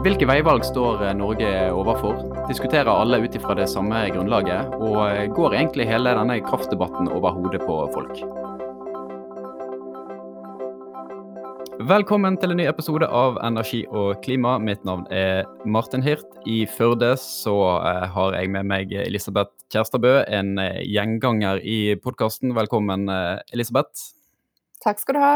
Hvilke veivalg står eh, Norge overfor? Diskuterer alle ut ifra det samme grunnlaget? Og eh, går egentlig hele denne kraftdebatten over hodet på folk? Velkommen til en ny episode av Energi og klima. Mitt navn er Martin Hirt. I Førde så eh, har jeg med meg Elisabeth Kjærstadbø, en gjenganger i podkasten. Velkommen, Elisabeth. Takk skal du ha.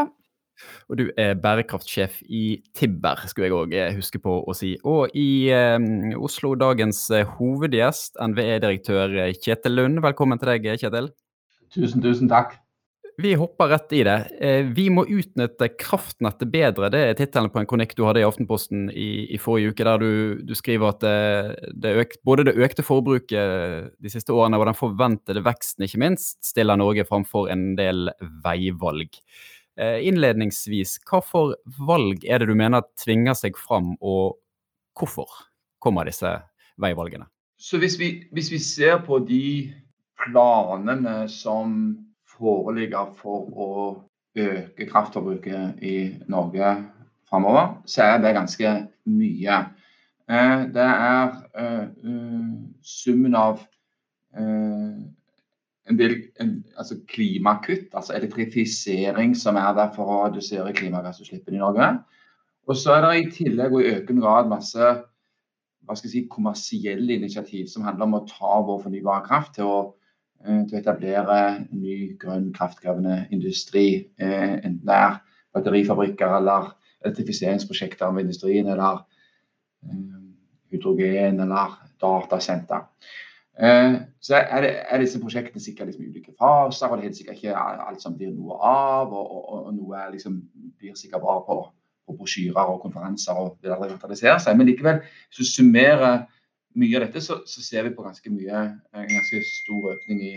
Og du er bærekraftsjef i Tibber, skulle jeg òg eh, huske på å si. Og i eh, Oslo dagens eh, hovedgjest, NVE-direktør eh, Kjetil Lund. Velkommen til deg, Kjetil. Tusen, tusen takk. Vi hopper rett i det. Vi må utnytte kraftnettet bedre. Det er tittelen på en kronikk du hadde i Aftenposten i, i forrige uke, der du, du skriver at det, det økt, både det økte forbruket de siste årene og den forventede veksten, ikke minst, stiller Norge framfor en del veivalg. Eh, innledningsvis, hva for valg er det du mener tvinger seg fram, og hvorfor kommer disse veivalgene? Så hvis vi, hvis vi ser på de planene som foreligger for å øke kraftforbruket i Norge framover, så er det ganske mye. Eh, det er eh, summen av en del en, altså klimakutt, altså elektrifisering, som er der for å redusere klimagassutslippene i Norge. Og så er det i tillegg og i økende grad masse hva skal jeg si, kommersielle initiativ som handler om å ta vår fornybare kraft til å, eh, til å etablere ny grønn kraftkrevende industri. Eh, enten det er batterifabrikker eller elektrifiseringsprosjekter med industrien, eller eh, hydrogen eller datasenter. Eh, så er, det, er, disse prosjektene sikkert liksom ulike faser, og det er helt sikkert ikke alt som blir noe av. Og, og, og noe liksom, blir sikkert bare på, på brosjyrer og konferanser og vil aldri materialisere seg. Men likevel, hvis du summerer mye av dette, så, så, ser vi på ganske mye, en ganske stor økning i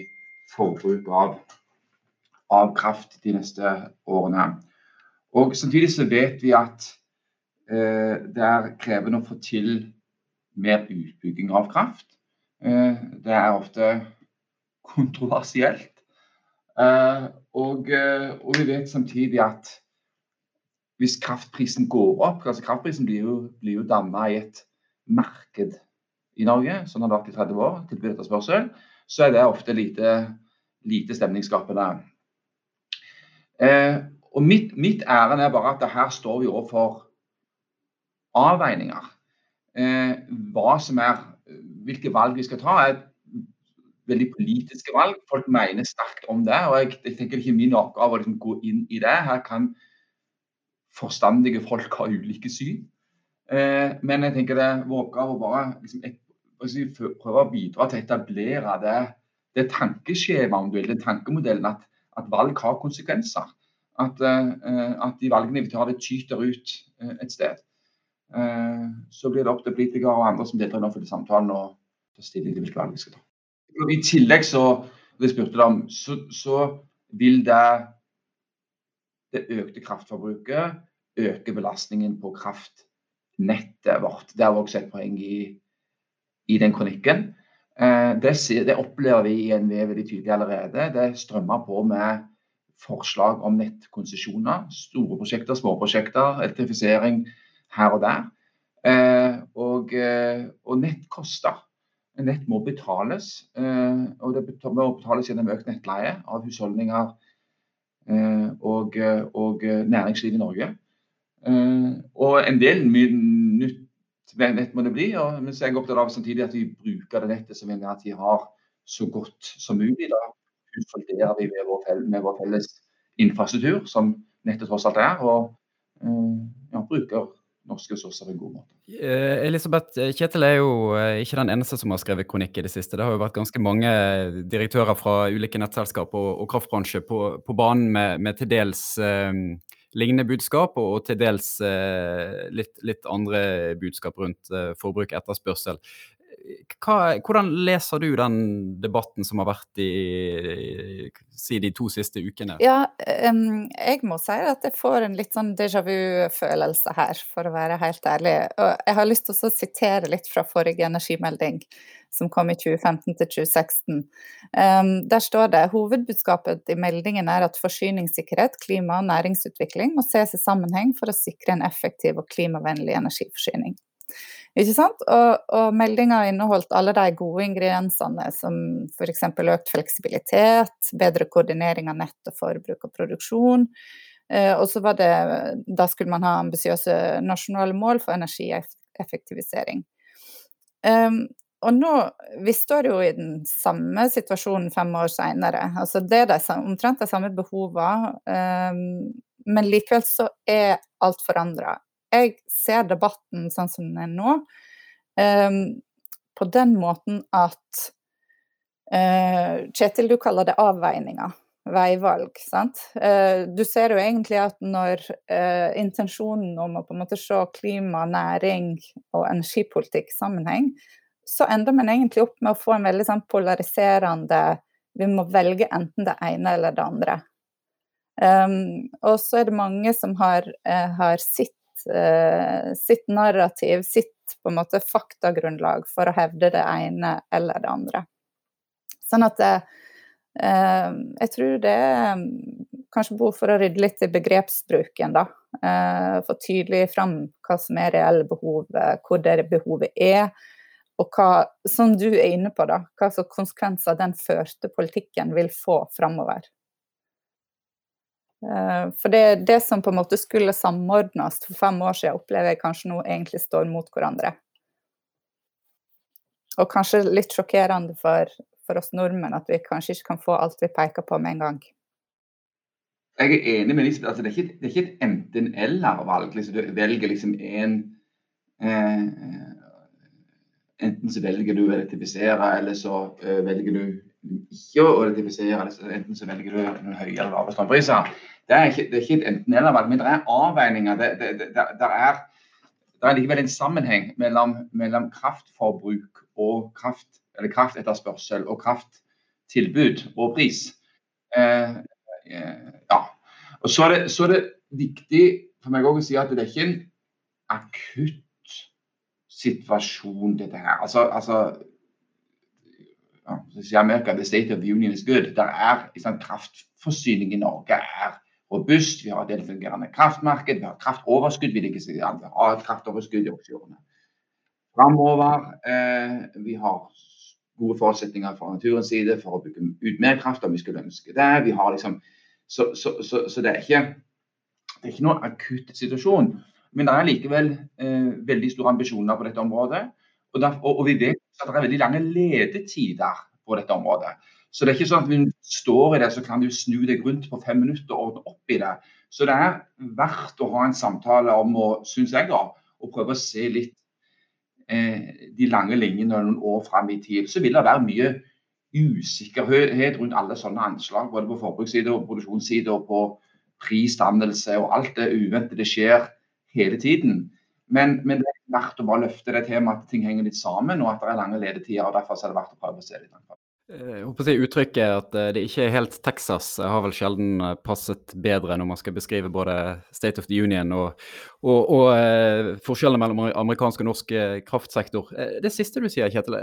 forbruk av, av kraft de neste årene. Og Samtidig så vet vi at eh, det er krevende å få til mer utbygging av kraft. Eh, det er ofte kontroversielt. Eh, og, eh, og, vi vet samtidig at hvis kraftprisen går opp altså Kraftprisen blir jo, blir jo danna i et marked i Norge, sånn har det vært i 30 år, tilbud etterspørsel, så er det ofte lite, lite stemningsskapende. Eh, og mitt, mitt ærend er bare at her står vi overfor avveininger. Eh, hva som er hvilke valg vi skal ta, er veldig politiske valg. Folk mener sterkt om det. og Jeg, jeg tenker det ikke min oppgave å liksom gå inn i det. Her kan forstandige folk ha ulike syn. Eh, men jeg tenker det er vår oppgave å bare liksom, et, prøve å bidra til å etablere det, det tankeskjemaet, den tankemodellen, at, at, valg har konsekvenser. At, eh, at de valgene vi tar, det tyter ut eh, et sted. Eh, så blir det opp til politikere og andre som deltar i den offentlige samtalen, å ta stilling til hvilke valg vi skal ta. I tillegg så, det spurte om, så, så vil det, det økte kraftforbruket øke belastningen på kraftnettet vårt. Det har også et poeng i, i den kronikken. Eh, det, det, opplever vi i NVE veldig tydelig allerede. Det strømmer på med forslag om nettkonsesjoner. Store prosjekter, små prosjekter, elektrifisering her og der. Eh, og, eh, og nett koster. Nett må betales. Eh, og det må betales gjennom økt nettleie av husholdninger og, og næringsliv i Norge. og en del nytt nett må det bli. Og, men så er jeg opptatt av samtidig at vi bruker det nettet som vi tid har så godt som mulig. Da husholderer vi med vår, felles, med vår felles infrastruktur, som nettet tross alt er. Og ja, bruker norske ressurser på en god måte. Eh, Elisabeth, eh, Kjetil er jo eh, ikke den eneste som har skrevet kronikk i det siste. Det har jo vært ganske mange direktører fra ulike nettselskap og, og kraftbransje på, på, banen med, med til dels eh, lignende budskap, og, og til dels eh, litt, litt, andre budskap rundt eh, forbruk og etterspørsel hva, hvordan leser du den debatten som har vært i, i de to siste ukene? Ja, um, jeg må si at jeg får en litt sånn déjà vu-følelse her, for å være helt ærlig. Og jeg har lyst til å sitere litt fra forrige energimelding, som kom i 2015 til 2016. Um, der står det hovedbudskapet i meldingen er at forsyningssikkerhet, klima og næringsutvikling må ses i sammenheng for å sikre en effektiv og klimavennlig energiforsyning. Ikke sant? Og, og meldinga inneholdt alle de gode ingrediensene som f.eks. økt fleksibilitet, bedre koordinering av nett og forbruk og produksjon. Eh, og så var det Da skulle man ha ambisiøse nasjonale mål for energieffektivisering. Um, og nå, Vi står jo i den samme situasjonen fem år seinere. Altså det er de, omtrent de samme behovene, um, men likevel så er alt forandra. Jeg ser debatten sånn som den er nå, um, på den måten at uh, Kjetil, du kaller det avveininger. Veivalg. sant? Uh, du ser jo egentlig at når uh, intensjonen om å på en måte se klima, næring og energipolitikk sammenheng, så ender man egentlig opp med å få en veldig sånn polariserende Vi må velge enten det ene eller det andre. Um, og så er det mange som har, har sitt, sitt, narrativ, sitt på en måte faktagrunnlag for å hevde det ene eller det andre. Sånn at eh, jeg tror det er kanskje behov for å rydde litt i begrepsbruken, da. Få tydelig fram hva som er reelle behov, hvor det behovet er og hva, som du er inne på, da, hva slags konsekvenser den førte politikken vil få framover. Eh, for det, det som på en måte skulle samordnes for fem år siden, opplever jeg kanskje nå egentlig står mot hverandre. Og kanskje litt sjokkerende for, for oss nordmenn at vi kanskje ikke kan få alt vi peker på med en gang. Jeg er enig med Lisbeth. Altså, det, er ikke, det et enten-eller-valg. Liksom, du velger liksom en eh, Enten så velger du å elektrifisere, eller så eh, velger du ikke å elektrifisere. Enten så velger du noen høye eller lave strømpriser. Det er ikke, det er ikke et enten-eller-valg, men det er avveininger. Det, det, det, det, er, er likevel en sammenheng mellom, mellom kraftforbruk og kraft, eller kraftetterspørsel og krafttilbud og pris. Eh, eh, ja. Og så er, så er det viktig for meg å si at det er ikke en akutt situasjon, dette her. Altså, altså ja, Amerika, the state of the union is good. Der er liksom, Kraftforsyning i Norge er robust. Vi har et fungerende kraftmarked. Vi har kraftoverskudd. Vi ikke si vi har et kraftoverskudd i offshorene. Framover eh, vi har gode forutsetninger fra naturens side for å bygge ut mer kraft om vi skulle ønske det. Vi har liksom, så, så, så, så det, er ikke, det er ikke noen akutt situasjon. Men det er likevel eh, veldig store ambisjoner på dette området. Og, der, og, og, vi vet at det er veldig lange ledetider på dette området. Så det er ikke sånn at du står i det, så kan du snu deg rundt på fem minutter og ordne opp i det. Så det er verdt å ha en samtale om å, syns jeg, da, å prøve å se litt eh, de lange linjene noen år fram i tid. Så vil det være mye usikkerhet rundt alle sånne anslag, både på forbruksside og produksjonsside og på prisdannelse og alt det uventede skjer hele tiden. Men, men, det er verdt å bare løfte det temaet at ting henger litt sammen, og at det er lange ledetider. og Derfor er det verdt å prøve å se litt. Eh, jeg håper å si Uttrykket at eh, det ikke er helt Texas har vel sjelden eh, passet bedre når man skal beskrive både State of the Union og, og, og forskjellene mellom amerikansk og norsk kraftsektor. Det siste du sier, Kjetil,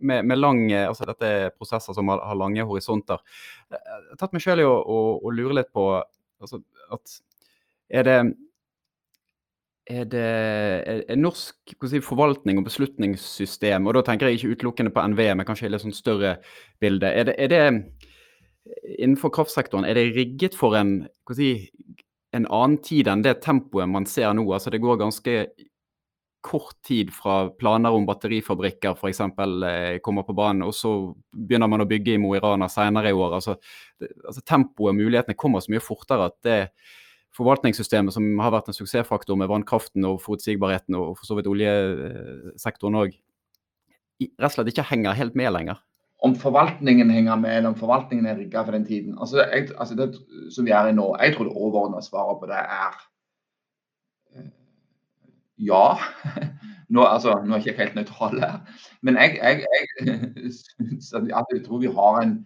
med, med lang, altså dette er prosesser som har, har lange horisonter. Jeg har tatt meg selv i å, å, å lure litt på altså, at er det er det er norsk si, forvaltning og beslutningssystem, og da tenker jeg ikke utelukkende på NVE, men kanskje i litt sånn større bilde. Er det, er det, innenfor kraftsektoren, er det rigget for en, si, en annen tid enn det tempoet man ser nå? Altså det går ganske kort tid fra planer om batterifabrikker f.eks. Eh, kommer på banen, og så begynner man å bygge i Mo i Rana senere i år. Altså, det, altså Tempoet og mulighetene kommer så mye fortere at det forvaltningssystemet som har vært en suksessfaktor med vannkraften og forutsigbarheten og for så vidt oljesektoren òg, rett og slett ikke henger helt med lenger? Om forvaltningen henger med, eller om forvaltningen er rigga for den tiden. Altså, jeg, altså det som vi er i nå, jeg tror det overordna svaret på det er eh, ja. Nå, altså, nå er jeg ikke helt nøytral her, men jeg, jeg, jeg, jeg, tror vi har en,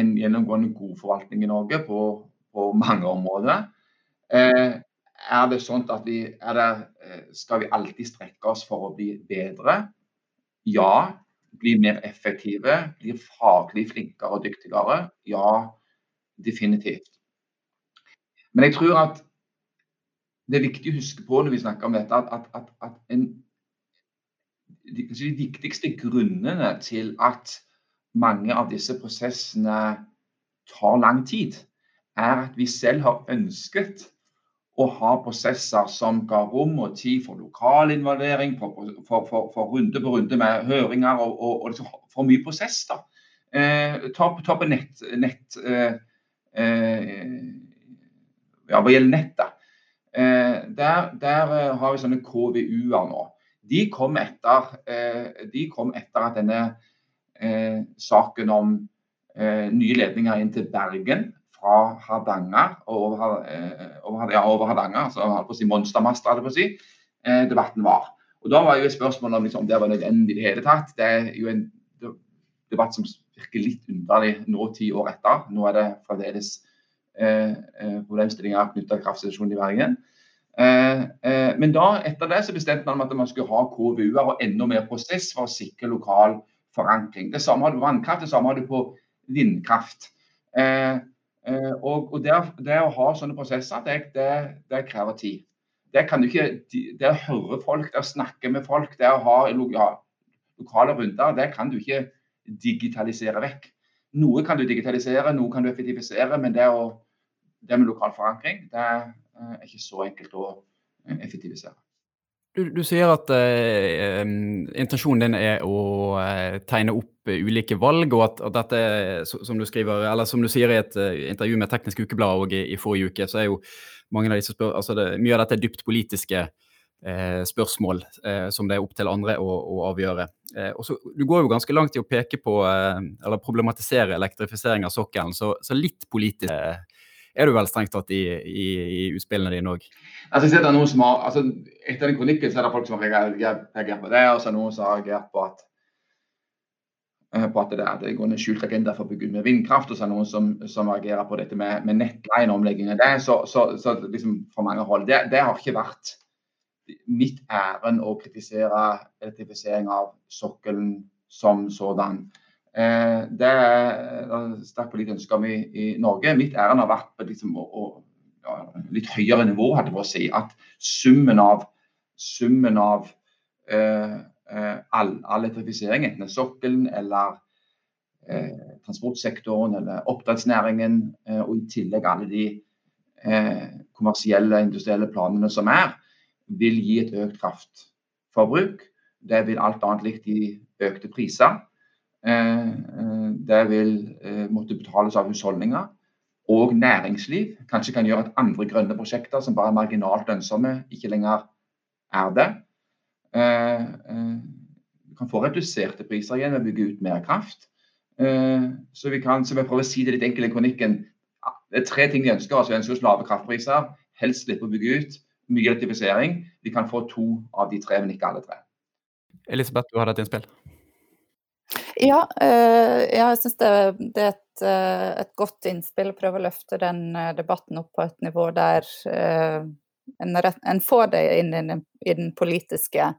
en gjennomgående god forvaltning i Norge på på mange områder. Eh, er det sånn at vi det, eh, Skal vi alltid strekke oss for å bli bedre? Ja. Bli mer effektive? Bli faglig flinkere og dyktigere? Ja, definitivt. Men jeg tror at det er viktig å huske på når vi snakker om dette, at, at, at en, de, de, viktigste grunnene til at mange av disse prosessene tar lang tid, er at vi selv har ønsket å ha prosesser som ga rom og tid for lokal involvering, for, for, for, for runde på runde med høringer og, og, og liksom for mye prosess. da. Eh, ta, ta, på nett, nett eh, eh, ja, Hva gjelder nettet. Eh, der, der eh, har vi sånne KVU-er nå. De kom etter, eh, de kom etter at denne saken om nye ledninger inn til Bergen fra Hardanger over, over, ja, over Hardanger, altså holdt på å si monstermaster, holdt på å si, debatten var. Og Da var jo spørsmålet om liksom, det var nødvendig i det hele tatt. Det er jo en debatt som virker litt underlig nå, ti år etter. Nå er det fremdeles Eh, eh, problemstillinger knyttet til kraftsituasjonen i Bergen. Eh, men da, etter det så bestemte man at man skulle ha KVU-er og enda mer prosess for å sikre lokal forankring. Det samme hadde på vannkraft, det samme hadde på vindkraft. Og, og det, det, å ha sånne prosesser, det, det, det krever tid. Det, kan du ikke, det å høre folk, det å snakke med folk, det å ha ja, lokale runder, det kan du ikke digitalisere vekk. Noe kan du digitalisere, noe kan du effektivisere, men det å det med lokal forankring det eh, er ikke så enkelt å eh, effektivisere. Du, du sier at uh, intensjonen din er å uh, tegne opp uh, ulike valg, og at, at dette, som du skriver, eller som du sier i et intervju med Teknisk Ukeblad i, i, forrige uke, så er jo mange av disse spør altså det, mye av dette er dypt politiske spørsmål som det er opp til andre å, å avgjøre. og så, Du går jo ganske langt i å peke på, eller problematisere elektrifisering av sokkelen, så, så litt politisk er du vel strengt tatt i, i, i utspillene dine òg? Altså, altså, etter den kronikken så er det folk som har reagert på det, og så er det noen som har reagert på at eh, på at det, er, det er en skjult agenda for å bygge ut med vindkraft, og så er det noen som, som reagerer på dette med, med nettleieomleggingen. Det, så, så, så liksom det, det, har ikke vært mitt ærend å kritisere elektrifisering av sokkelen som sådan. Eh, det er sterkt politisk ønske om i, Norge. Mitt ærend har vært på liksom, å, ja, litt høyere nivå, hadde jeg å si. At summen av, summen av eh, eh, all, all, elektrifisering, enten sokkelen eller eh, transportsektoren eller oppdrettsnæringen, eh, og i tillegg alle de eh, kommersielle, industrielle planene som er, vil gi et økt kraftforbruk. Det vil alt annet likt gi økte priser. Eh, eh, det vil eh, måtte betales av husholdninger og næringsliv. Kanskje kan gjøre at andre grønne prosjekter som bare er marginalt lønnsomme, ikke lenger er det. Vi kan få reduserte priser igjen ved å bygge ut mer kraft. Så vi kan, som jeg prøver å si det litt enkelt i kronikken, det er tre ting vi ønsker altså Vi ønsker lave kraftpriser, helst slippe å bygge ut, mye elektrifisering. Vi kan få to av de tre, men ikke alle tre. Elisabeth, du har hatt innspill? Ja, øh, ja jeg syns det, det, er et, øh, et, godt innspill å prøve å løfte den øh, debatten opp på et nivå der en, rett, en, får det inn i den, i den politiske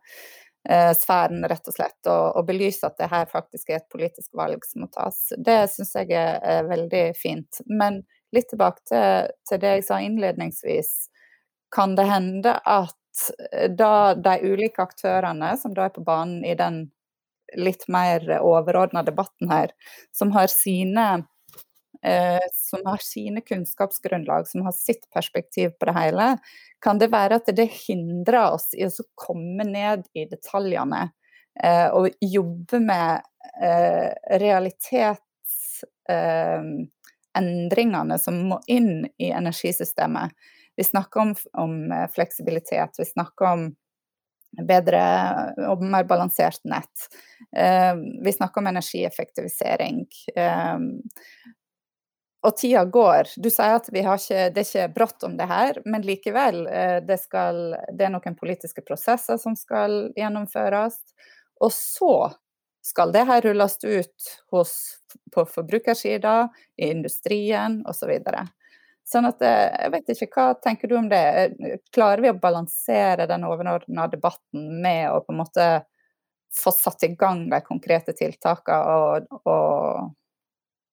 sfæren, rett og slett, og, og, belyse at det her faktisk er et politisk valg som må tas. Det syns jeg er, er, veldig fint. Men litt tilbake til, til det jeg sa innledningsvis. Kan det hende at da de ulike aktørene som da er på banen i den litt mer overordna debatten her, som har sine eh, som har sine kunnskapsgrunnlag, som har sitt perspektiv på det hele, kan det være at det hindrer oss i å komme ned i detaljene eh, og jobbe med eh, realitetsendringene eh, som må inn i energisystemet. Vi snakker om, om eh, fleksibilitet, vi snakker om bedre og mer balansert nett. Eh, vi snakker om energieffektivisering. Eh, og tida går. Du sier at ikke, det er ikke brått om det her, men likevel. Eh, det, skal, det er noen politiske prosesser som skal gjennomføres. Og så skal det her rulles ut hos, på forbrukersida, i industrien osv. Sånn at eh, jeg vet ikke, Hva tenker du om det? Klarer vi å balansere den overordna debatten med å på en måte få satt i gang de konkrete tiltakene og, og,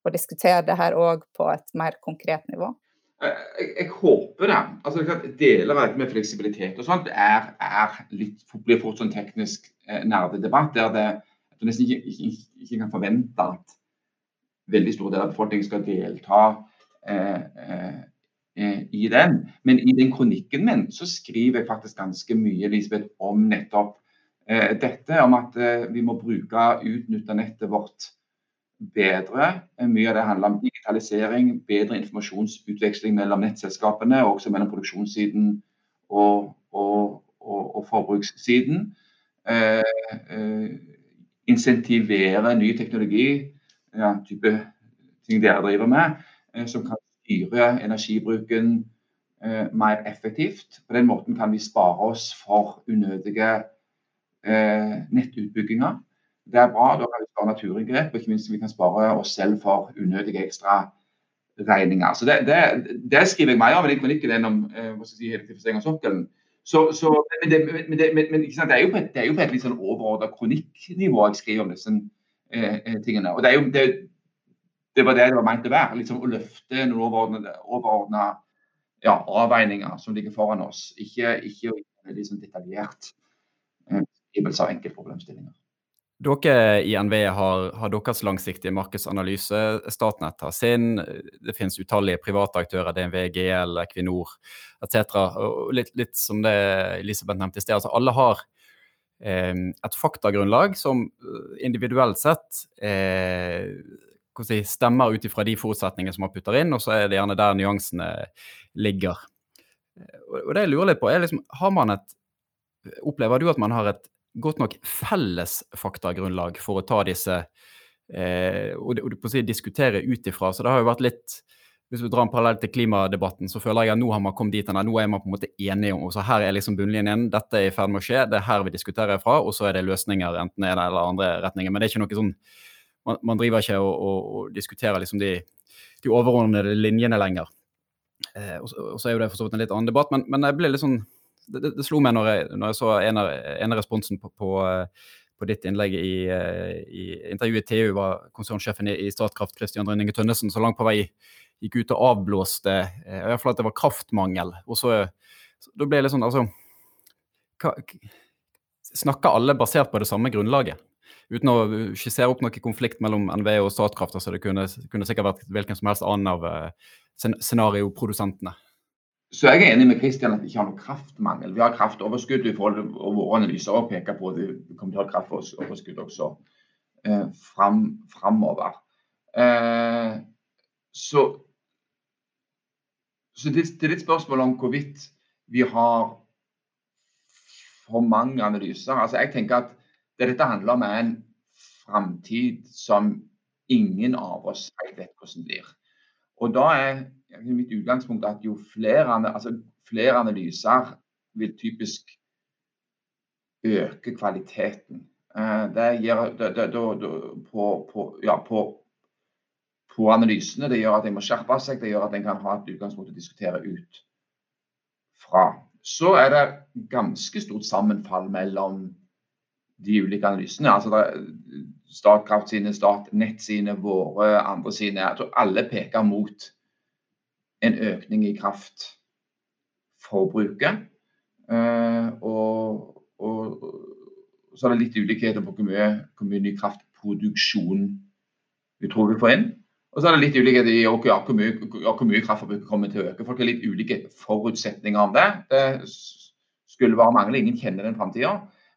og diskutere det her òg på et mer konkret nivå? Jeg, jeg, håper det. Altså, deler av det med fleksibilitet og sånt er, er litt, blir fort sånn teknisk eh, nerdedebatt der det, du nesten ikke, ikke, ikke, kan forvente at veldig store deler av befolkningen skal delta eh, eh, i den. Men i den kronikken min så skriver jeg faktisk ganske mye Elisabeth, om nettopp eh, dette. Om at eh, vi må bruke, utnytte nettet vårt bedre. Mye av det handler om digitalisering, bedre informasjonsutveksling mellom nettselskapene, og også mellom produksjonssiden og, og, og, og forbrukssiden. Eh, eh, insentivere ny teknologi, ja, type ting dere driver med, eh, som kan styre energibruken eh, mer effektivt. På den måten kan vi spare oss for unødige eh, nettutbygginger. Det er bra, da kan vi spare naturinngrep, og ikke minst vi kan spare oss selv for unødige ekstra regninger. Så det, det, det skriver jeg mer av i den kronikken om eh, si, elektrifisering av sokkelen. Så, så, men, det, men, det, men det, er jo på et, jo på et litt sånn overordna kronikknivå jeg skriver om disse eh, eh, tingene. Og det, er jo, det, var det det var ment å være. liksom Å løfte noen overordna ja, avveininger som ligger foran oss. Ikke, ikke liksom detaljert beskrivelse eh, av enkeltproblemstillinger. Dere i NVE har, har, deres langsiktige markedsanalyse. Statnett har sin. Det finnes utallige private aktører, DNV, GL, Equinor etc. Litt, litt, som det Elisabeth nevnte i sted. altså Alle har eh, et faktagrunnlag som eh, individuelt sett eh, si, stemmer ut ifra de forutsetningene som man putter inn, og så er det gjerne der nyansene ligger. Og det jeg lurer litt på, er liksom, har man et Opplever du at man har et godt nok felles faktagrunnlag for å ta disse eh, og, og å si, diskutere ut ifra. Så det har jo vært litt hvis vi drar en parallell til klimadebatten, så føler jeg at nå har man kommet dit. Nå er man på en måte enige om og så Her er liksom bunnlinjen. Dette er i ferd med å skje. Det er her vi diskuterer fra. Og så er det løsninger enten ene eller andre retninger. Men det er ikke noe sånn Man, man driver ikke og, og, og diskuterer liksom de, de, overordnede linjene lenger. Eh, og, og, så er jo det for så vidt en litt annen debatt. Men, men jeg ble litt sånn det, det, slo meg når jeg, når jeg så en av, en av responsen på, på, på, ditt innlegg i, i intervjuet TU, var konsernsjefen i, i Statkraft, Christian Rønninge Tønnesen, så langt på vei gikk ut og avblåste eh, i hvert fall at det var kraftmangel. Og så, så Da ble det litt sånn, altså hva, Snakker alle basert på det samme grunnlaget? Uten å skissere opp noen konflikt mellom NVE og Statkraft. så Det kunne, kunne sikkert vært hvilken som helst annen av uh, scenarioprodusentene. Så jeg er enig med Kristian at vi ikke har noe kraftmangel. Vi har kraftoverskudd i forhold til våre analyser og peker på at vi kommer til å ha kraftoverskudd også eh, fram, framover. Eh, så, så det, det, er litt spørsmål om hvorvidt vi har for mange analyser. Altså jeg tenker at det dette handler om, er en framtid som ingen av oss vet hvordan blir. Og da er mitt utgangspunkt at jo flere, altså flere analyser vil typisk øke kvaliteten. Eh, det gir, det, det, det, på, på, ja, på, på, analysene. Det gjør at en må skjerpe seg, det gjør at en kan ha et utgangspunkt å diskutere ut fra. Så er det ganske stort sammenfall mellom de ulike analysene. altså Statkraft sine, Statnett sine, våre, andre sine. Jeg tror alle peker mot en økning i kraftforbruket. Uh, og, og, så er det litt ulikheter på hvor mye, hvor mye ny kraftproduksjon vi tror vi får inn. Og så er det litt ulikheter i ja, hvor, mye, ja, hvor mye kraftforbruket kommer til å øke. Folk har litt ulike forutsetninger om det. Det skulle bare mangle. Ingen kjenner den framtida.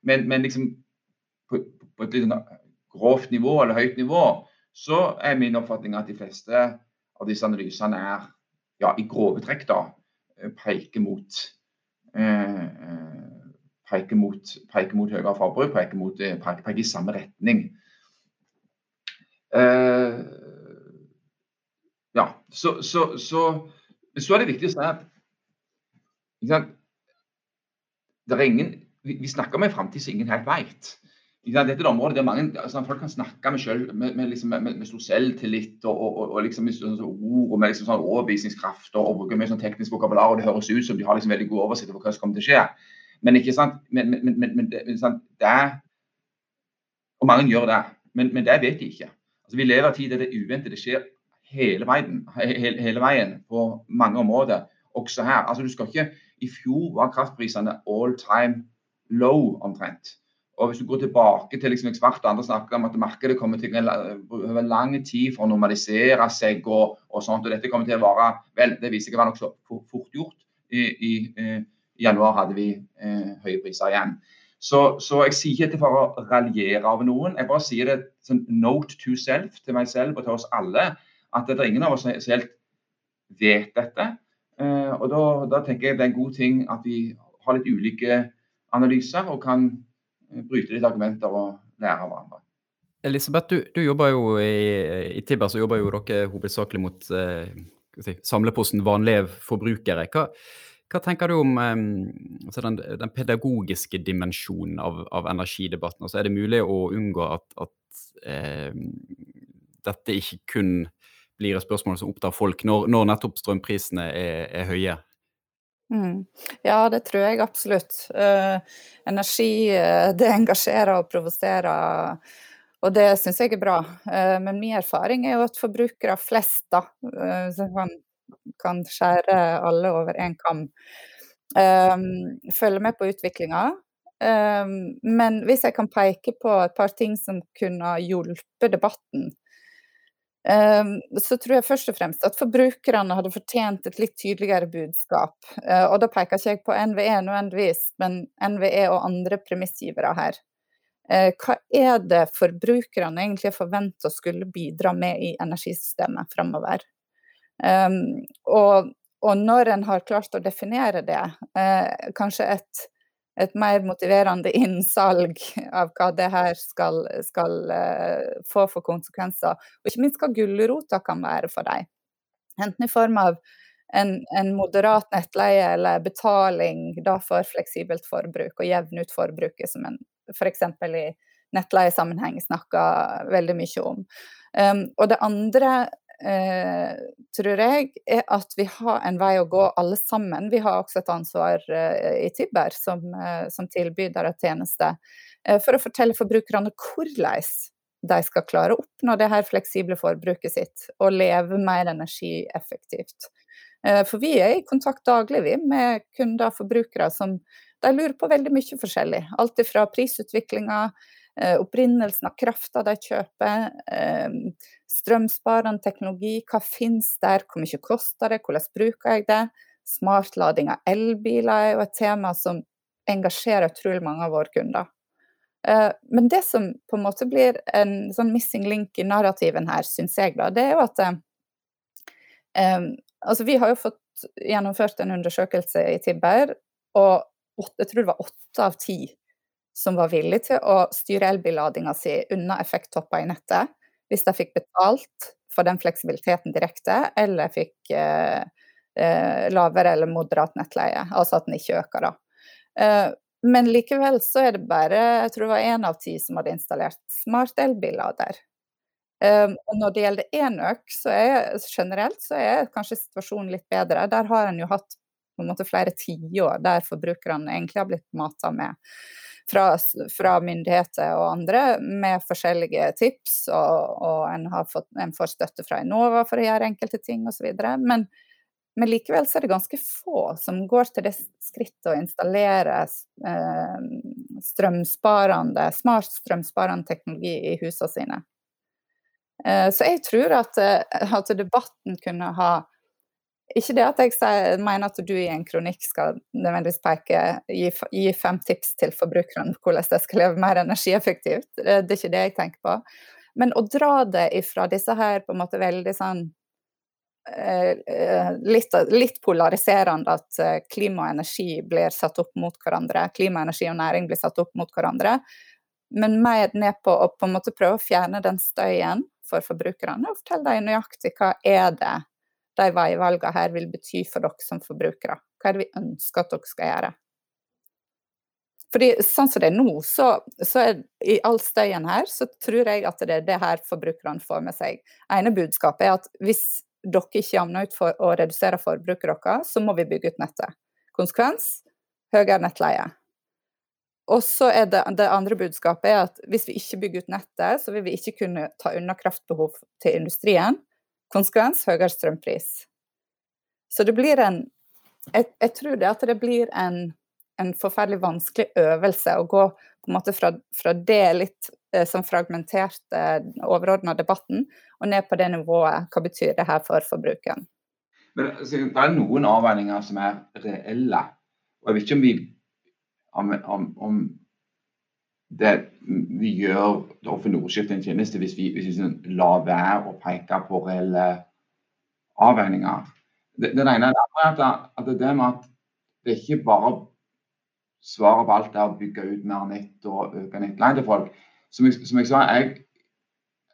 Men, men liksom på, et litt sånn grovt nivå eller høyt nivå, så er min oppfatning at de fleste av disse analysene er ja, i grove trekk da, eh, peker mot eh, eh, peker mot, peker mot høyere forbruk, peker, mot, peker, peker, i samme retning. Eh, ja, så, så, så, så, er det viktig å si at det er ingen, vi, vi snakker om en framtid som ingen helt vet. Dette er et område der mange, altså, folk kan snakke med, selv, med, med, liksom, med, med stor selvtillit og, og, og liksom, med sånn, ord og med liksom, sånn overbevisningskraft og, og bruker mye sånn teknisk vokabular. og Det høres ut som de har liksom, veldig god oversikt over hva som kommer til å skje. Men ikke sant, men, men, men, men sant? det Og mange gjør det, men, det vet de ikke. Altså, vi lever i en tid der det uventede skjer hele veien, hele, hele veien på mange områder, også her. Altså du skal ikke I fjor var kraftprisene all time low omtrent. Og Hvis du går tilbake til liksom eksperter og andre snakker om at markedet kommer til over lang tid for å normalisere seg og, og sånt, og dette kommer til å være vel, det viser seg å være nokså fort gjort. I, i, eh, I, januar hadde vi eh, høye priser igjen. Så, så, jeg sier ikke dette for å raljere over noen, jeg bare sier det som note to self til meg selv og til oss alle. At det er ingen av oss som helt vet dette. Eh, og da, da, tenker jeg det er en god ting at vi har litt ulike analyser og kan eh, bryte litt argumenter og lære av hverandre. Elisabeth, du, du jobber jo i, i Tibber så jobber jo dere hovedsakelig mot eh, si, samleposten vanlige forbrukere. Hva, hva tenker du om eh, altså den, den, pedagogiske dimensjonen av, av, energidebatten? Altså, er det mulig å unngå at, at eh, dette ikke kun blir et spørsmål som opptar folk, når, når nettopp strømprisene er, er høye? Mm. Ja, det tror jeg absolutt. Uh, energi uh, det engasjerer og provoserer, og det syns jeg er bra. Uh, men min erfaring er jo at forbrukere flest, da, kan, kan, skjære alle over én kam, følger med på utviklinga. men hvis jeg kan peke på et par ting som kunne hjulpet debatten, så tror jeg først og fremst at forbrukerne hadde fortjent et litt tydeligere budskap. Eh, og da peker ikke jeg på NVE nødvendigvis, men NVE og andre premissgivere her. Eh, hva er det forbrukerne egentlig forventer å skulle bidra med i energisystemet fremover? Ehm, og når en har klart å definere det, eh, kanskje et et mer motiverende innsalg av hva det her skal, skal uh, få for konsekvenser. Og ikke minst hva gulrota kan være for dem. Enten i form av en, en moderat nettleie eller betaling da for fleksibelt forbruk, og jevne ut forbruket, som en f.eks. i nettleiesammenheng snakker veldig mye om. Um, og det andre eh, tror jeg, er at vi har en vei å gå alle sammen. Vi har også et ansvar eh, i Tibber som, eh, som tilbyder av tjeneste eh, for å fortelle forbrukerne hvordan de skal klare å oppnå det her fleksible forbruket sitt og leve mer energieffektivt. Eh, for vi er i kontakt daglig vi, med kunder og forbrukere som de lurer på veldig mye forskjellig. Alt fra prisutviklinga opprinnelsen av krafta de kjøper, eh, strømsparende teknologi, hva finnes der, hvor mye koster det, hvordan bruker jeg det? Smartlading av elbiler er jo et tema som engasjerer utrolig mange av våre kunder. Eh, men det som på en måte blir en sånn missing link i narrativen her, syns jeg, da, det er jo at um, Altså, vi har jo fått gjennomført en undersøkelse i Tibber, og jeg tror det var åtte av ti som var villig til å styre elbilladinga si unna effekttopper i nettet, hvis de fikk betalt for den fleksibiliteten direkte, eller fikk eh, eh, lavere eller moderat nettleie, altså at den ikke øker, da. Eh, men likevel så er det bare jeg tror det var én av ti som hadde installert smart elbillader. Um, og når det gjelder enøk, så er generelt så er kanskje situasjonen litt bedre. Der har en jo hatt på en måte flere tiår der forbrukerne egentlig har blitt mata med fra, fra, myndigheter og andre med forskjellige tips, og, og en, fått, en får støtte fra Enova for å gjøre enkelte ting osv. Men, men likevel så er det ganske få som går til det skrittet å installere eh, strømsparende, smart strømsparende teknologi i husene sine. Eh, så jeg tror at, eh, at debatten kunne ha ikke det at jeg mener at du i en kronikk skal nødvendigvis peke, gi, gi fem tips til forbrukerne hvordan de skal leve mer energieffektivt. Det er ikke det jeg tenker på. Men å dra det ifra disse her på en måte veldig sånn eh, eh, litt, litt, polariserende at eh, klima og energi blir satt opp mot hverandre, klima, energi og næring blir satt opp mot hverandre, men mer ned på å på en måte prøve å fjerne den støyen for forbrukerne og fortelle dem nøyaktig hva er det de veivalgene her vil bety for dere som forbrukere? Hva er det vi ønsker at dere skal gjøre? Fordi sånn som det er nå, så, så er i all støyen her, så tror jeg at det er det her forbrukerne får med seg. ene budskapet er at hvis dere ikke jamner ut for å redusere forbruket deres, så må vi bygge ut nettet. Konsekvens høyere nettleie. Og så er det, det andre budskapet er at hvis vi ikke bygger ut nettet, så vil vi ikke kunne ta unna kraftbehov til industrien. Konsekvens høyere strømpris. Så det blir en Jeg, jeg tror det at det blir en, en, forferdelig vanskelig øvelse å gå på en måte fra, fra det litt eh, som fragmenterte overordna debatten, og ned på det nivået. Hva betyr det her for forbrukeren? Men altså, Det er noen avveininger som er reelle. og Jeg vet ikke om vi om, om, om det, vi gjør det offentlige ordskiftet en tjeneste hvis vi, hvis vi sånn lar være å peke på reelle avveininger. Det, det ene er at, at det, det med at det ikke bare svaret på alt er å bygge ut mer nett og øke nettleien til folk. Som jeg, som jeg sa, jeg,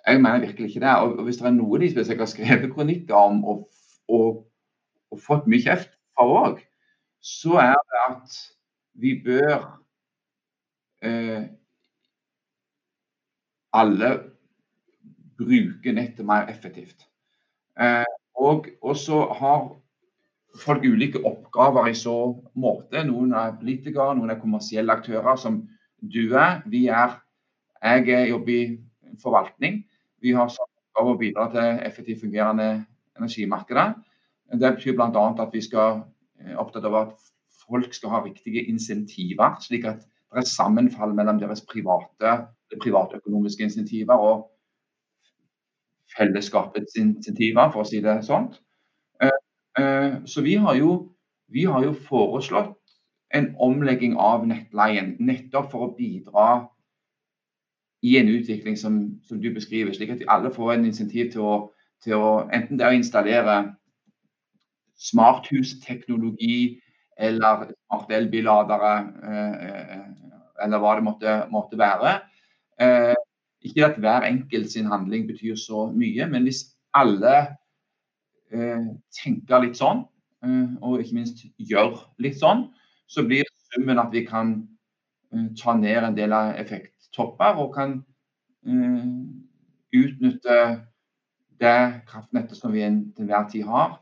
jeg, mener virkelig ikke det. Og, hvis det er noe de spesielt har skrevet kronikker om og, og, og, fått mye kjeft for òg, så er det at vi bør eh, alle bruker nettet mer effektivt. Eh, og, så har folk ulike oppgaver i så måte. Noen er politikere, noen er kommersielle aktører, som du er. Vi er jeg jobber i forvaltning. Vi har som oppgave å bidra til effektivt fungerende energimarkeder. Det betyr bl.a. at vi skal eh, opptatt av at folk skal ha riktige insentiver, slik at det er sammenfall mellom deres private, privatøkonomiske insentiver og fellesskapets insentiver, for å si det sånn. Så vi har, jo, vi har jo foreslått en omlegging av nettleien, nettopp for å bidra i en utvikling som, som du beskriver, slik at alle får en insentiv til å, til å enten det å installere smarthusteknologi eller smart elbilladere, eh, eller hva det måtte, måtte være. Eh, ikke at hver enkelt sin handling betyr så mye, men hvis alle eh, tenker litt sånn, eh, og ikke minst gjør litt sånn, så blir summen at vi kan eh, ta ned en del av effekttopper og kan eh, utnytte det kraftnettet som vi til enhver tid har,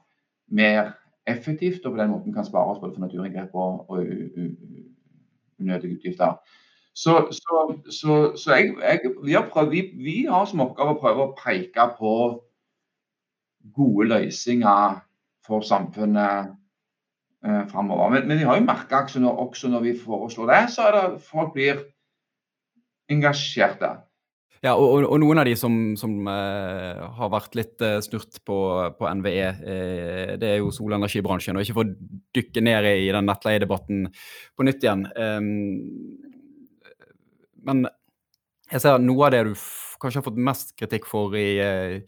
mer effektivt, og på den måten kan spare oss både for naturinngrep og, og unødige utgifter. Så, så, så, så jeg, jeg, vi, har prøvd, vi, vi, har som oppgave å prøve å peke på gode løsninger for samfunnet eh, framover. Men, men, vi har jo merka også, også, når vi foreslår det, så er det folk blir engasjerte. Ja, og, og, noen av de som, som uh, har vært litt uh, snurt på, på NVE, uh, det er jo solenergibransjen. Og ikke for å dykke ned i den nettleiedebatten på nytt igjen. Um, men jeg ser at noe av det du kanskje har fått mest kritikk for i uh,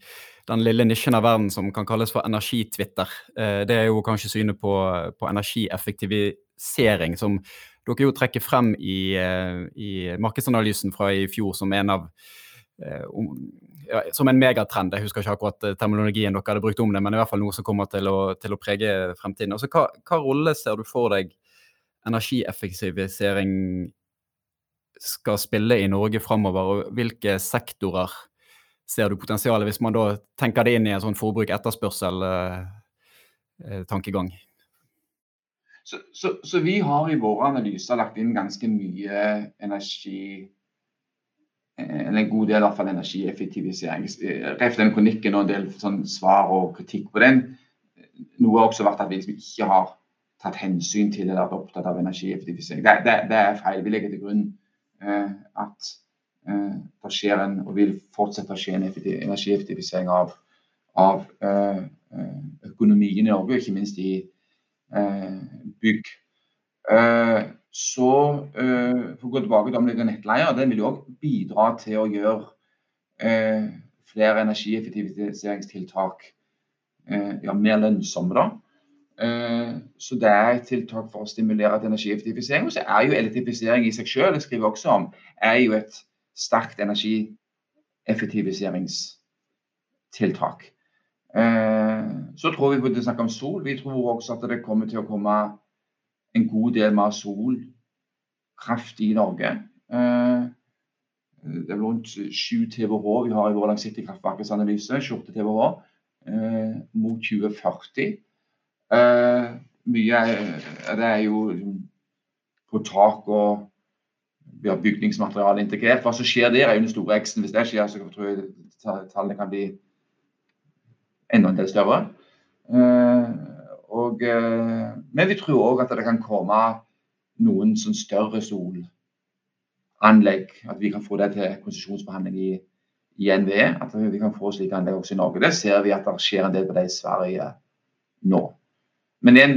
den lille nisjen av verden som kan kalles for energitwitter. Uh, det er jo kanskje synet på, på, energieffektivisering, som dere jo trekker frem i, uh, i markedsanalysen fra i fjor som en av om, ja, som en megatrend. Jeg husker ikke akkurat terminologien dere hadde brukt om det, men i hvert fall noe som kommer til å, til å prege fremtiden. Altså, hva, hva rolle ser du for deg energieffektivisering skal spille i Norge framover, og hvilke sektorer ser du potensialet, hvis man da tenker det inn i en sånn forbruk-etterspørsel-tankegang? Eh, så, så, så, vi har i våre analyser lagt inn ganske mye energi eh, eller en god del av energieffektivisering. Ref den kronikken og en del sånn svar og kritikk på den. Noe har også vært at vi liksom ikke har tatt hensyn til eller vært opptatt av energieffektivisering. Det, det, det er feil. Vi legger til grunn Eh, at eh, det skjer en, og vil fortsette å skje en energieffektivisering av, av eh, økonomien i Norge, ikke minst i bygg. Så for å gå tilbake til omlegging av nettleier, den vil òg bidra til å gjøre flere energieffektiviseringstiltak ja, mer lønnsomme. da. Eh, så det er et tiltak for å stimulere til energieffektivisering. Og så er jo elektrifisering i seg selv, det skriver jeg også om, er jo et sterkt energieffektiviseringstiltak. Eh, så tror vi på det snakker om sol. Vi tror også at det kommer til å komme en god del mer solkraft i Norge. Eh, det er rundt 7 TWh vi har i vår langsiktige kraftmarkedsanalyse, 28 TWh, mot 2040. Uh, mye er, det er jo på tak og vi har bygningsmateriale integrert. Hva som skjer der, er jo den store X-en. Hvis det skjer, så tror jeg tallene kan bli enda en del større. Og, men vi tror òg at det kan komme noen sånn større solanlegg. At vi kan få det til konsesjonsbehandling i, i NVE. At vi kan få slike anlegg også i Norge. Det ser vi at det skjer en del på det i Sverige nå. Men en,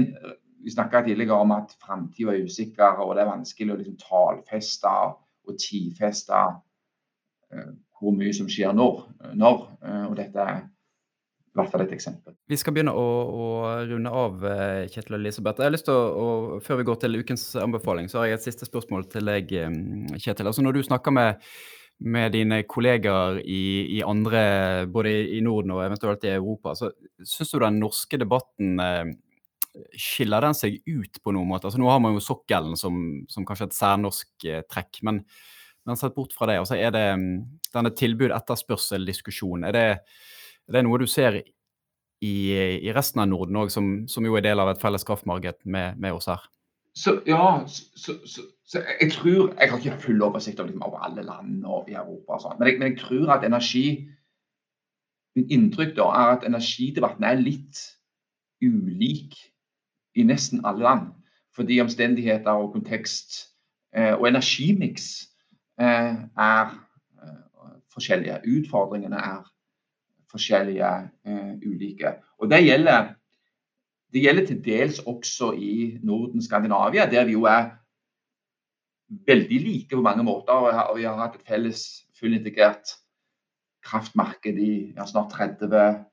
vi snakka tidligere om at framtida er usikker, og det er vanskelig å liksom tallfeste og tidfeste uh, hvor mye som skjer når. når og dette er i hvert fall et eksempel. Vi skal begynne å, å runde av, eh, Kjetil og Elisabeth. Jeg har lyst til å, å, Før vi går til ukens anbefaling, så har jeg et siste spørsmål til deg, eh, Kjetil. Altså Når du snakker med, med dine kollegaer i, i, andre, både i Norden og eventuelt i Europa, så syns du den norske debatten eh, skiller den seg ut på noen måte? Altså Nå har man jo sokkelen som, som kanskje et særnorsk eh, trekk. men men sett bort fra det, altså er det mm, denne tilbud-etterspørsel-diskusjonen, er det det er noe du ser i, i resten av Norden òg, som, som, jo er del av et felles kraftmarked med, med, oss her? Så, ja, så, så, så, jeg tror Jeg har ikke full oversikt over, liksom, over alle land i Europa, og sånt, men, jeg, men jeg tror at energi Mitt inntrykk da er at energidebatten er litt ulik i nesten alle land. Fordi omstendigheter og kontekst eh, og energimiks eh, er eh, forskjellige. Utfordringene er forskjellige ulike. Og det gjelder, det gjelder til dels også i Norden, Skandinavia, der vi jo er veldig like på mange måter. Og vi har hatt et felles fullintegrert kraftmarked i ja, snart 30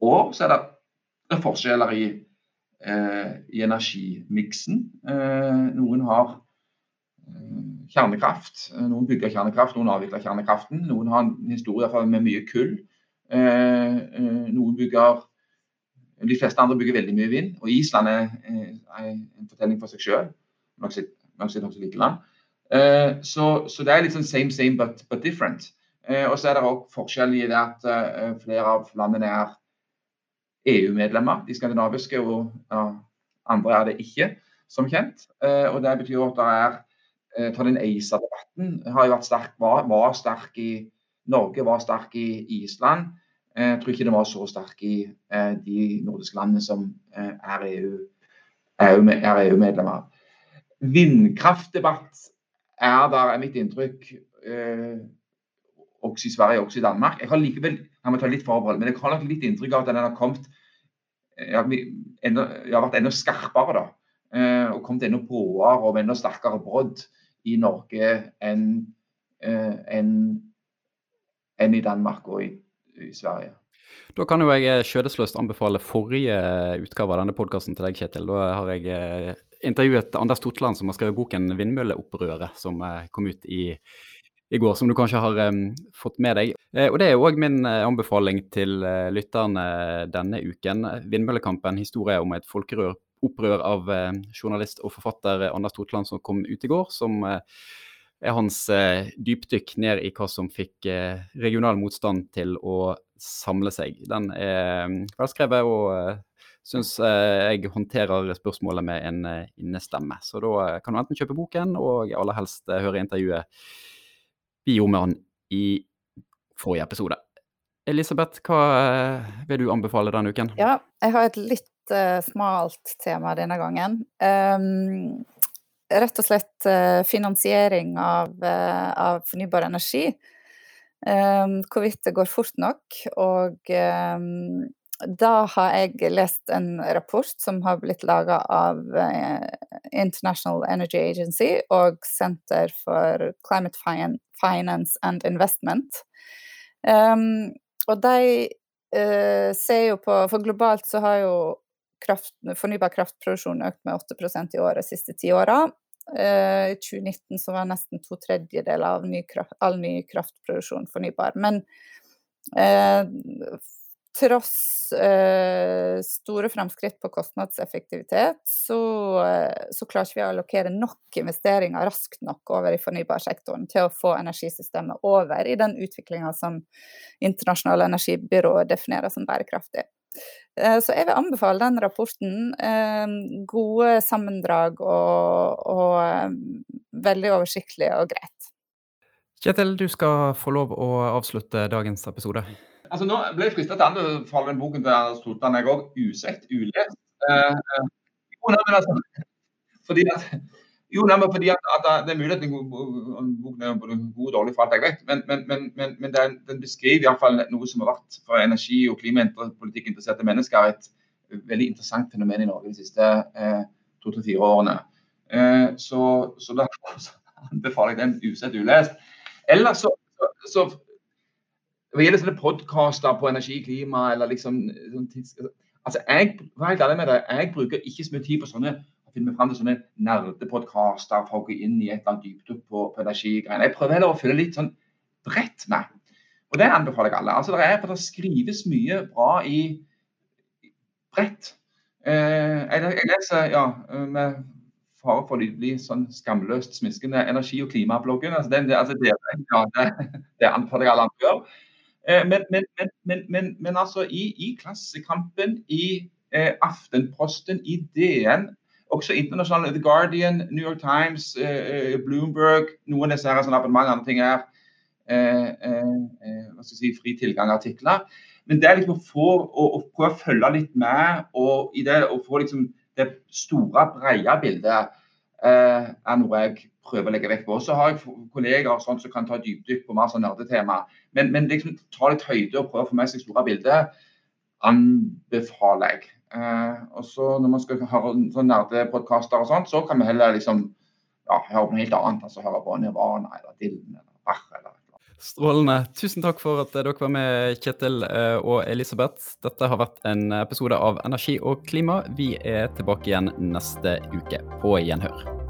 år. Så er det, er forskjeller i, i energimiksen. Uh, noen har kjernekraft. Noen bygger kjernekraft, noen avvikler kjernekraften. Noen har en historie med mye kull. Eh, eh, noen bygger De fleste andre bygger veldig mye vind. Og Island er, er en fortelling for seg sjøl. Eh, så, så, det er litt sånn same, same, but, but different. og så er det òg forskjell i det at flere av landene er EU-medlemmer, de skandinaviske, og ja, andre er det ikke, som kjent. og Det betyr at det er ta den ACER-debatten har jo vært sterk, var, var sterk i Norge var sterk i Island. Eh, jeg tror ikke det var så sterk i eh, de nordiske landene som eh, er EU-medlemmer. EU Vindkraftdebatt er der, er mitt inntrykk, også i Sverige også i Danmark. Jeg har likevel jeg må ta litt forbehold, men jeg har litt inntrykk av at den har kommet ja, enda, har vært enda skarpere. da, Og kommet enda bråere og enda sterkere brodd i Norge enn en en i Danmark og i, i Sverige. Da kan jo jeg eh, skjødesløst anbefale forrige utgave av denne podkasten til deg, Kjetil. Da har jeg eh, intervjuet Anders Totland, som har skrevet boken 'Vindmølleopprøret', som eh, kom ut i, i går, som du kanskje har um, fått med deg. Eh, og Det er òg min eh, anbefaling til eh, lytterne denne uken. 'Vindmøllekampen', historie om et folkeopprør av uh, journalist og forfatter Anders Totland som kom ut i går. som er hans eh, dypdykk ned i hva som fikk eh, regional motstand til å samle seg. Den er velskrevet og eh, syns eh, jeg håndterer spørsmålet med en eh, innestemme. Så da eh, kan du enten kjøpe boken og aller helst høre intervjuet vi gjorde med han i forrige episode. Elisabeth, hva vil du anbefale denne uken? Ja, jeg har et litt uh, smalt tema denne gangen. Um, rett og slett uh, finansiering av, uh, av fornybar energi. Um, hvorvidt det går fort nok. Og um, da har jeg lest en rapport som har blitt laga av uh, International Energy Agency og Center for Climate Finance and Investment. Um, og de uh, ser jo på For globalt så har jo kraft, fornybar kraftproduksjon økt med 8% i året de siste ti åra. Eh, I 2019 så var nesten to tredjedeler av ny kraft, all ny kraftproduksjon fornybar. Men eh, tross eh, store fremskritt på kostnadseffektivitet, så, eh, så klarer ikke vi å allokere nok investeringer raskt nok over i fornybarsektoren til å få energisystemet over i den utviklinga som Internasjonale energibyråer definerer som bærekraftig. Eh, så jeg vil anbefale den rapporten. Eh, gode sammendrag og, og eh, veldig oversiktlig og greit. Kjetil, du skal få lov å avslutte dagens episode. Altså, nå ble jeg fristet til å anbefale den boken til Totland, jeg òg. 'Usett ulest'. Uh, uh, jo, nei, men altså, fordi at, jo, nei, men fordi at, at det er mulig at boken er både god og dårlig for alt jeg vet, men, men, men, men den, den, beskriver iallfall noe som har vært for energi- og klimapolitikk interesserte mennesker et veldig interessant fenomen i Norge de siste eh, to-tre-fire årene. Eh, så, så derfor anbefaler jeg den usett ulest. Ellers så, så hva gjelder sånne podkaster på energi, klima eller liksom sånn tids... Altså, jeg, med det, jeg bruker ikke så mye tid på sånne å finne fram til sånne nerdepodkaster for å gå inn i et eller annet dypdykk på, på energigreiene. Jeg prøver heller å følge litt sånn bredt med. Og det anbefaler jeg alle. Altså, det, er, det skrives mye bra i bredt. Eh, jeg, jeg, leser ja, med fare for å bli sånn skamløst smiskende energi- og klimabloggen. Altså, det, altså, det, ja, det, det anbefaler jeg alle andre å gjøre. Eh, men, men, men, men, altså i, i Klassekampen, i eh, Aftenposten, i DN, også internasjonale The Guardian, New York Times, eh, eh Bloomberg, noen av disse her, sånn mange andre ting er eh, eh, hva skal jeg si, fri tilgang-artikler. Men det er liksom få å, å, prøve å følge litt med og i det å få liksom det store, brede bildet er noe jeg prøver å legge vekt på. Så har jeg kollegaer sånn, som kan ta dypdykk på mer sånn nerdetema. Men, men liksom ta litt høyde og prøve å få med seg store bilder, anbefaler jeg. Eh, og så når man skal høre sånn nerdepodkaster og sånt, så kan vi heller liksom ja, høre noe helt annet. altså Høre på Nirvana eller Dylan eller Bach eller Strålende. Tusen takk for at dere var med, Kjetil eh, og Elisabeth. Dette har vært en episode av Energi og klima. Vi er tilbake igjen neste uke. På gjenhør.